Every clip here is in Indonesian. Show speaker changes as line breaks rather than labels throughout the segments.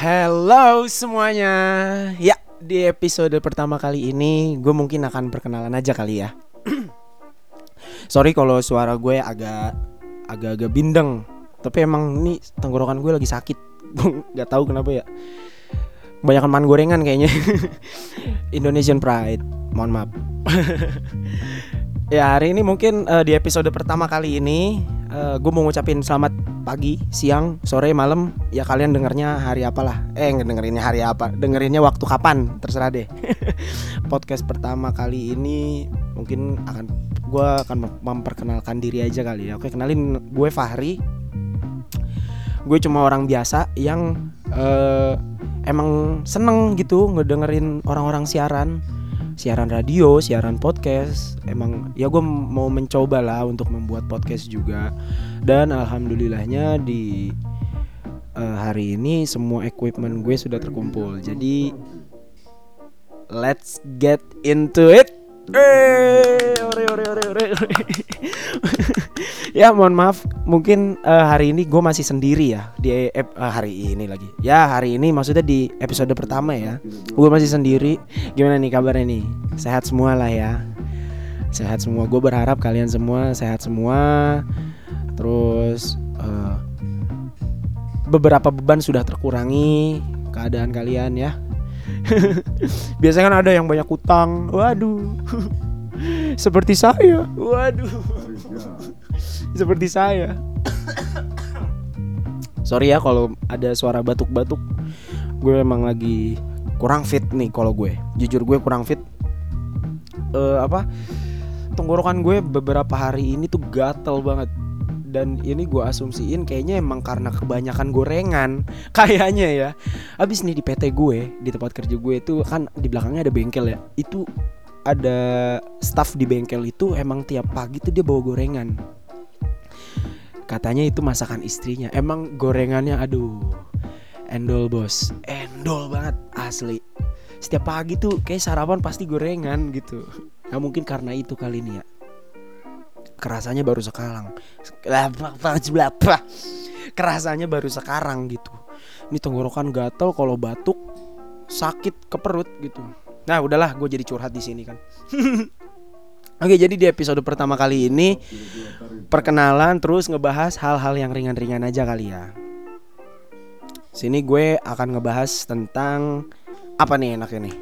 Hello semuanya. Ya, di episode pertama kali ini gue mungkin akan perkenalan aja kali ya. Sorry kalau suara gue agak agak-agak bindeng. Tapi emang ini tenggorokan gue lagi sakit. Gak tahu kenapa ya. Banyak man gorengan kayaknya. Indonesian Pride. Mohon maaf. ya hari ini mungkin uh, di episode pertama kali ini uh, gue mau ngucapin selamat pagi, siang, sore, malam. Ya kalian dengernya hari apalah. Eh dengerinnya hari apa? Dengerinnya waktu kapan? Terserah deh. Podcast pertama kali ini mungkin akan gue akan memperkenalkan diri aja kali ya. Oke kenalin gue Fahri. Gue cuma orang biasa yang uh, emang seneng gitu ngedengerin orang-orang siaran siaran radio, siaran podcast. Emang ya gue mau mencoba lah untuk membuat podcast juga. Dan alhamdulillahnya di uh, hari ini semua equipment gue sudah terkumpul. Jadi let's get into it. Eh, ore ore ore ore. ya mohon maaf, mungkin uh, hari ini gue masih sendiri ya di uh, hari ini lagi. Ya hari ini maksudnya di episode pertama ya. Gue masih sendiri. Gimana nih kabarnya nih? Sehat semua lah ya. Sehat semua. Gue berharap kalian semua sehat semua. Terus uh, beberapa beban sudah terkurangi keadaan kalian ya Biasanya kan ada yang banyak utang. Waduh. Seperti saya. Waduh. Seperti saya. Sorry ya kalau ada suara batuk-batuk. Gue emang lagi kurang fit nih kalau gue. Jujur gue kurang fit. Uh, apa? Tenggorokan gue beberapa hari ini tuh gatel banget dan ini gue asumsiin kayaknya emang karena kebanyakan gorengan kayaknya ya abis nih di PT gue di tempat kerja gue itu kan di belakangnya ada bengkel ya itu ada staff di bengkel itu emang tiap pagi tuh dia bawa gorengan katanya itu masakan istrinya. Emang gorengannya aduh endol bos. Endol banget asli. Setiap pagi tuh kayak sarapan pasti gorengan gitu. Nah mungkin karena itu kali ini ya. Kerasanya baru sekarang. Kerasanya baru sekarang gitu. Ini tenggorokan gatel kalau batuk sakit ke perut gitu. Nah udahlah gue jadi curhat di sini kan Oke jadi di episode pertama kali ini perkenalan terus ngebahas hal-hal yang ringan-ringan aja kali ya. Sini gue akan ngebahas tentang apa nih enaknya nih.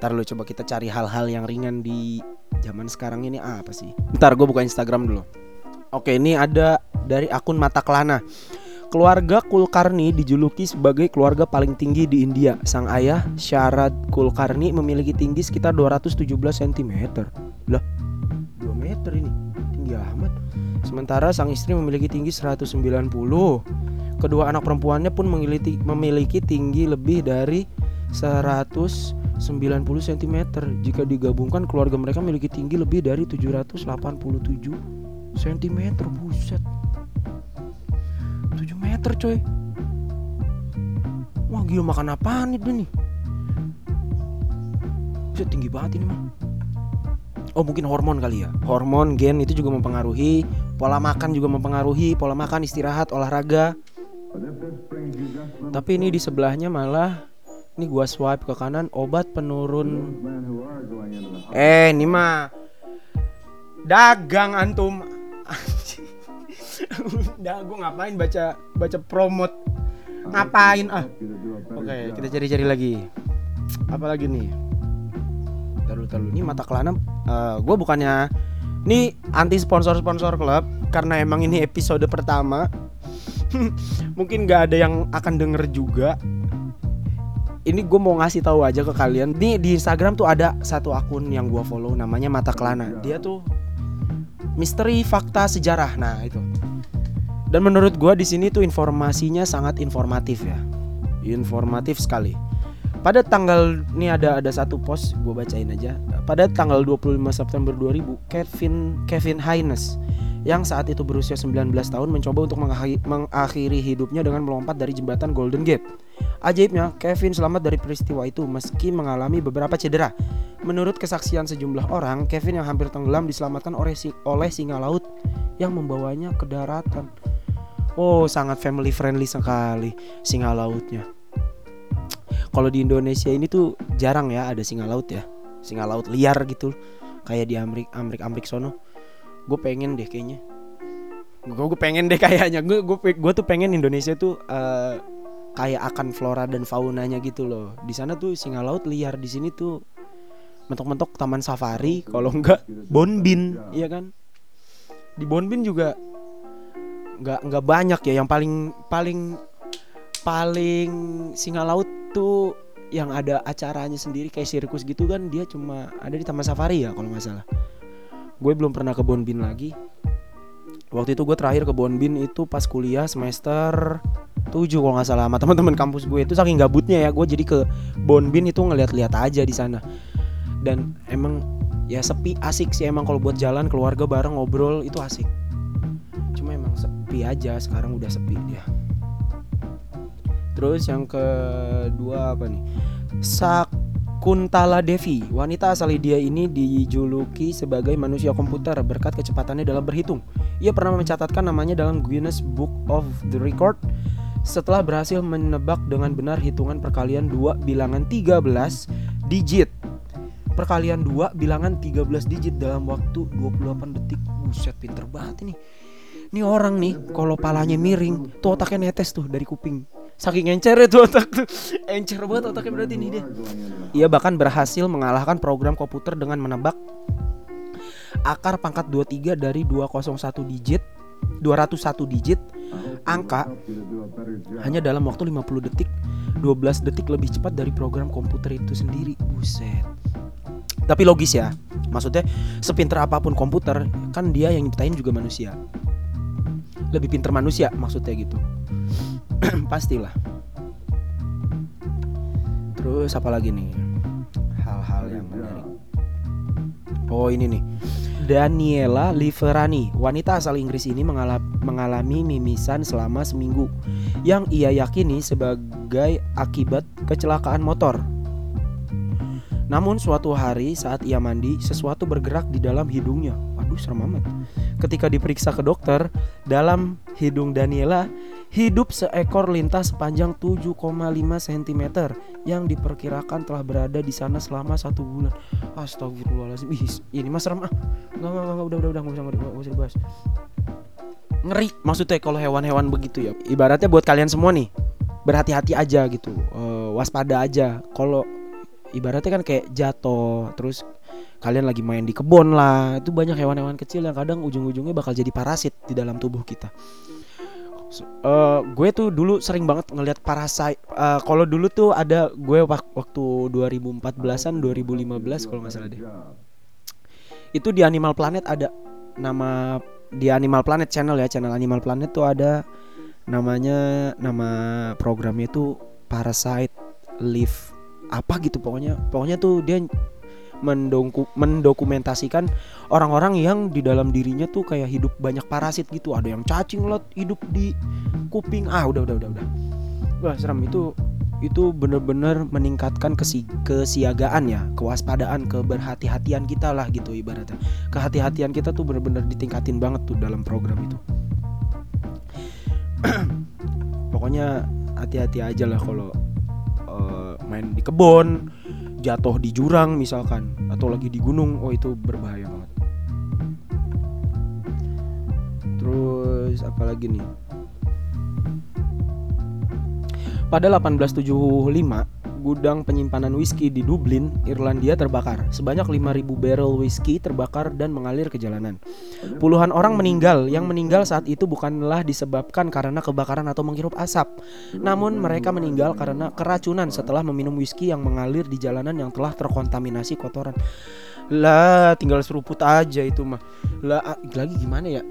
Ntar lu coba kita cari hal-hal yang ringan di zaman sekarang ini apa sih? Ntar gue buka Instagram dulu. Oke, ini ada dari akun Mata Kelana. Keluarga Kulkarni dijuluki sebagai keluarga paling tinggi di India. Sang ayah, Syarad Kulkarni memiliki tinggi sekitar 217 cm. Sementara sang istri memiliki tinggi 190. Kedua anak perempuannya pun memiliki, tinggi lebih dari 100 90 cm. Jika digabungkan keluarga mereka memiliki tinggi lebih dari 787 cm. Buset. 7 meter coy. Wah gila makan apaan itu nih? Buset tinggi banget ini mah. Oh mungkin hormon kali ya Hormon, gen itu juga mempengaruhi Pola makan juga mempengaruhi Pola makan, istirahat, olahraga. Tapi ini di sebelahnya malah ini gua swipe ke kanan obat penurun. Eh, ini mah dagang antum. Udah gua ngapain baca baca promote ngapain? Ah. Oke okay, kita cari-cari lagi. Apa lagi nih? Taruh taruh ini mata kelana uh, gue bukannya ini anti sponsor sponsor klub karena emang ini episode pertama. Mungkin gak ada yang akan denger juga. Ini gue mau ngasih tahu aja ke kalian. Nih di Instagram tuh ada satu akun yang gue follow namanya Mata Kelana. Dia tuh misteri fakta sejarah. Nah itu. Dan menurut gue di sini tuh informasinya sangat informatif ya. Informatif sekali. Pada tanggal ini ada ada satu post gue bacain aja pada tanggal 25 September 2000 Kevin Kevin Haynes yang saat itu berusia 19 tahun mencoba untuk mengakhiri hidupnya dengan melompat dari jembatan Golden Gate. Ajaibnya, Kevin selamat dari peristiwa itu meski mengalami beberapa cedera. Menurut kesaksian sejumlah orang, Kevin yang hampir tenggelam diselamatkan oleh, oleh singa laut yang membawanya ke daratan. Oh, sangat family friendly sekali singa lautnya. kalau di Indonesia ini tuh jarang ya ada singa laut ya singa laut liar gitu. Kayak di Amrik Amrik Amrik sono. Gue pengen deh kayaknya. Gue gue pengen deh kayaknya. Gue gue gue tuh pengen Indonesia tuh eh, kayak akan flora dan faunanya gitu loh. Di sana tuh singa laut liar. Di sini tuh mentok-mentok taman safari kalau enggak bonbin iya kan? Di bonbin juga nggak nggak banyak ya. Yang paling paling paling singa laut tuh yang ada acaranya sendiri kayak sirkus gitu kan dia cuma ada di taman safari ya kalau nggak salah. Gue belum pernah ke bonbin lagi. Waktu itu gue terakhir ke bonbin itu pas kuliah semester 7 kalau nggak salah sama teman-teman kampus gue. Itu saking gabutnya ya gue jadi ke bonbin itu ngeliat-liat aja di sana. Dan emang ya sepi asik sih emang kalau buat jalan keluarga bareng ngobrol itu asik. Cuma emang sepi aja sekarang udah sepi dia terus yang kedua apa nih Sakuntala Devi wanita asal India ini dijuluki sebagai manusia komputer berkat kecepatannya dalam berhitung ia pernah mencatatkan namanya dalam Guinness Book of the Record setelah berhasil menebak dengan benar hitungan perkalian dua bilangan 13 digit perkalian 2 bilangan 13 digit dalam waktu 28 detik. Buset pinter banget ini. Ini orang nih kalau palanya miring, tuh otaknya netes tuh dari kuping. Saking encer tuh otak tuh. Encer banget otaknya berarti nih dia. Ia bahkan berhasil mengalahkan program komputer dengan menebak akar pangkat 23 dari 201 digit 201 digit angka hanya dalam waktu 50 detik 12 detik lebih cepat dari program komputer itu sendiri. Buset. Tapi logis ya. Maksudnya sepinter apa pun komputer kan dia yang nyiptain juga manusia. Lebih pinter manusia maksudnya gitu pastilah terus apa lagi nih hal-hal yang menarik oh ini nih Daniela Liverani, wanita asal Inggris ini mengalami, mimisan selama seminggu yang ia yakini sebagai akibat kecelakaan motor. Namun suatu hari saat ia mandi, sesuatu bergerak di dalam hidungnya. Waduh, serem amat. Ketika diperiksa ke dokter, dalam hidung Daniela hidup seekor lintas sepanjang 7,5 cm yang diperkirakan telah berada di sana selama satu bulan. Astagfirullahaladzim. Ih, ini mas serem ah. Enggak, enggak, enggak, udah, udah, udah, enggak usah, enggak usah dibahas. Ngeri maksudnya kalau hewan-hewan begitu ya. Ibaratnya buat kalian semua nih, berhati-hati aja gitu. Uh, waspada aja. Kalau ibaratnya kan kayak jatuh terus kalian lagi main di kebun lah itu banyak hewan-hewan kecil yang kadang ujung-ujungnya bakal jadi parasit di dalam tubuh kita uh, gue tuh dulu sering banget ngelihat parasite uh, kalau dulu tuh ada gue waktu 2014an 2015 kalau nggak salah deh. Itu di Animal Planet ada nama di Animal Planet channel ya channel Animal Planet tuh ada namanya nama programnya tuh Parasite Live apa gitu pokoknya. Pokoknya tuh dia mendoku, mendokumentasikan orang-orang yang di dalam dirinya tuh kayak hidup banyak parasit gitu. Ada yang cacing lot hidup di kuping. Ah udah udah udah udah. Wah serem itu itu bener-bener meningkatkan kesi kesiagaan ya kewaspadaan keberhati-hatian kita lah gitu ibaratnya. Kehati-hatian kita tuh bener-bener ditingkatin banget tuh dalam program itu. Pokoknya hati-hati aja lah kalau main di kebun jatuh di jurang misalkan atau lagi di gunung oh itu berbahaya banget. Terus apalagi nih? Pada 1875 gudang penyimpanan whisky di Dublin, Irlandia terbakar. Sebanyak 5.000 barrel whisky terbakar dan mengalir ke jalanan. Puluhan orang meninggal. Yang meninggal saat itu bukanlah disebabkan karena kebakaran atau menghirup asap. Namun mereka meninggal karena keracunan setelah meminum whisky yang mengalir di jalanan yang telah terkontaminasi kotoran. Lah, tinggal seruput aja itu mah. Lah, lagi gimana ya?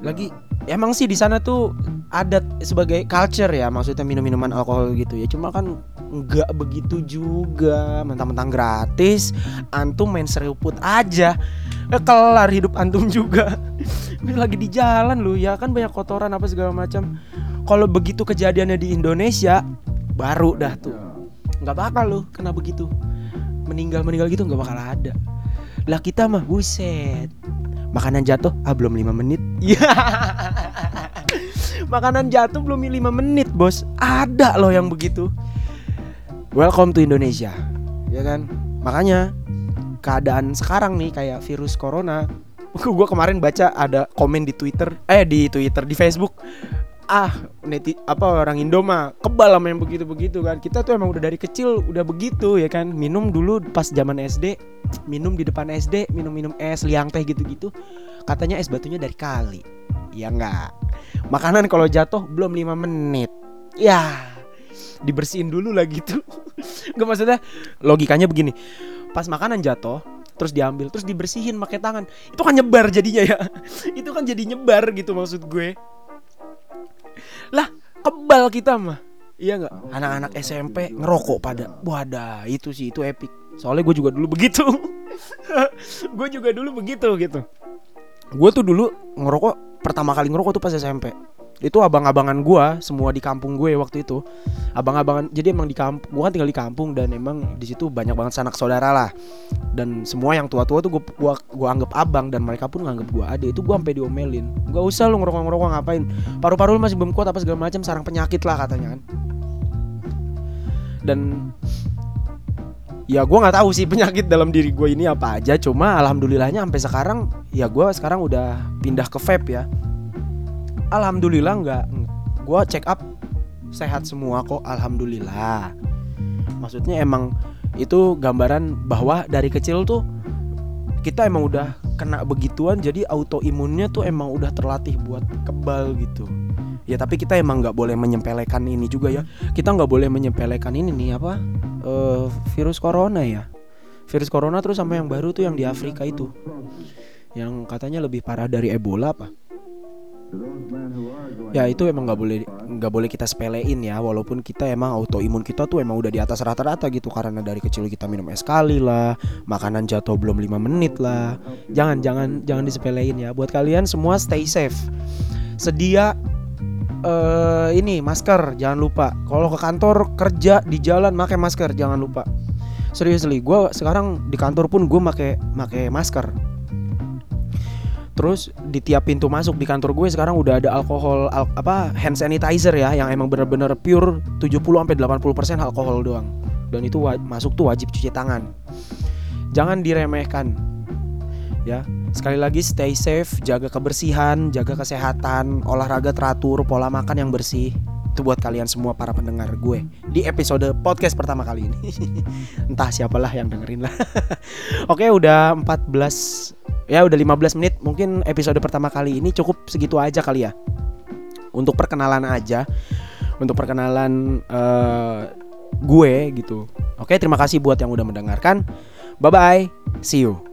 Lagi emang sih di sana tuh adat sebagai culture ya, maksudnya minum-minuman alkohol gitu ya. Cuma kan nggak begitu juga, mentang-mentang gratis, antum main seruput aja. Ya, kelar hidup antum juga. lagi di jalan lu ya kan banyak kotoran apa segala macam. Kalau begitu kejadiannya di Indonesia, baru dah tuh. Nggak bakal lu kena begitu meninggal meninggal gitu nggak bakal ada lah kita mah buset makanan jatuh ah belum lima menit ya makanan jatuh belum lima menit bos. Ada loh yang begitu. Welcome to Indonesia ya kan? Makanya keadaan sekarang nih kayak virus corona gue kemarin baca ada komen di Twitter eh di Twitter di Facebook. Ah neti apa orang Indo mah kebal sama yang begitu-begitu kan. Kita tuh emang udah dari kecil udah begitu ya kan? Minum dulu pas zaman SD minum di depan SD minum-minum es liang teh gitu-gitu katanya es batunya dari kali. Ya enggak makanan kalau jatuh belum 5 menit. Ya dibersihin dulu lah gitu. Gak maksudnya logikanya begini. Pas makanan jatuh terus diambil terus dibersihin pakai tangan. Itu kan nyebar jadinya ya. Itu kan jadi nyebar gitu maksud gue. Lah kebal kita mah. Iya nggak? Anak-anak SMP ngerokok pada. Wadah itu sih itu epic. Soalnya gue juga dulu begitu. Gue juga dulu begitu gitu gue tuh dulu ngerokok pertama kali ngerokok tuh pas SMP itu abang-abangan gua semua di kampung gue waktu itu. Abang-abangan jadi emang di kampung gua kan tinggal di kampung dan emang di situ banyak banget sanak saudara lah. Dan semua yang tua-tua tuh gua, gua gua anggap abang dan mereka pun nganggap gua adik. Itu gua sampai diomelin. Gak usah lu ngerokok ngerokok ngapain? Paru-paru lu masih belum kuat apa segala macam sarang penyakit lah katanya kan. Dan ya gue nggak tahu sih penyakit dalam diri gue ini apa aja. Cuma alhamdulillahnya sampai sekarang ya gue sekarang udah pindah ke vape ya. Alhamdulillah nggak gue check up sehat semua kok alhamdulillah. Maksudnya emang itu gambaran bahwa dari kecil tuh kita emang udah kena begituan jadi autoimunnya tuh emang udah terlatih buat kebal gitu. Ya tapi kita emang nggak boleh menyempelekan ini juga ya. Kita nggak boleh menyempelekan ini nih apa uh, virus corona ya. Virus corona terus sama yang baru tuh yang di Afrika itu. Yang katanya lebih parah dari Ebola apa ya itu emang nggak boleh nggak boleh kita sepelein ya walaupun kita emang autoimun kita tuh emang udah di atas rata-rata gitu karena dari kecil kita minum es kali lah makanan jatuh belum lima menit lah. Jangan jangan jangan disepelein ya. Buat kalian semua stay safe. Sedia uh, ini masker jangan lupa kalau ke kantor kerja di jalan pakai masker jangan lupa seriously gue sekarang di kantor pun gue pakai pakai masker Terus di tiap pintu masuk di kantor gue sekarang udah ada alkohol al apa hand sanitizer ya yang emang bener-bener pure 70 sampai 80% alkohol doang. Dan itu masuk tuh wajib cuci tangan. Jangan diremehkan. Ya, sekali lagi stay safe, jaga kebersihan, jaga kesehatan, olahraga teratur, pola makan yang bersih. Itu buat kalian semua para pendengar gue di episode podcast pertama kali ini. Entah siapalah yang dengerin lah. Oke, udah 14 ya udah 15 menit mungkin episode pertama kali ini cukup segitu aja kali ya untuk perkenalan aja untuk perkenalan uh, gue gitu oke terima kasih buat yang udah mendengarkan bye bye see you